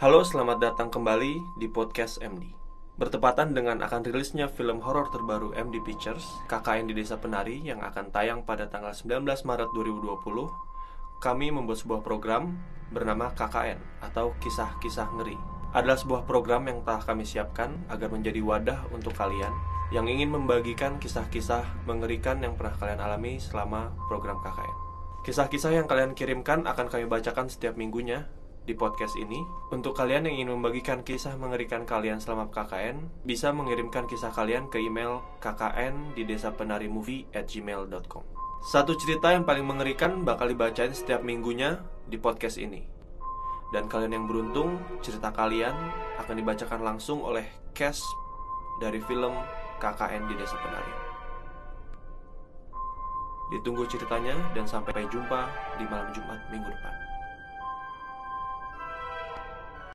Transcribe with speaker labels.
Speaker 1: Halo, selamat datang kembali di podcast MD. Bertepatan dengan akan rilisnya film horor terbaru MD Pictures, KKN di Desa Penari yang akan tayang pada tanggal 19 Maret 2020, kami membuat sebuah program bernama KKN atau Kisah-Kisah Ngeri. Adalah sebuah program yang telah kami siapkan agar menjadi wadah untuk kalian yang ingin membagikan kisah-kisah mengerikan yang pernah kalian alami selama program KKN. Kisah-kisah yang kalian kirimkan akan kami bacakan setiap minggunya di podcast ini. Untuk kalian yang ingin membagikan kisah mengerikan kalian selama KKN, bisa mengirimkan kisah kalian ke email kkn di desa penari movie at gmail.com. Satu cerita yang paling mengerikan bakal dibacain setiap minggunya di podcast ini. Dan kalian yang beruntung, cerita kalian akan dibacakan langsung oleh cast dari film KKN di Desa Penari. Ditunggu ceritanya dan sampai jumpa di malam Jumat minggu depan.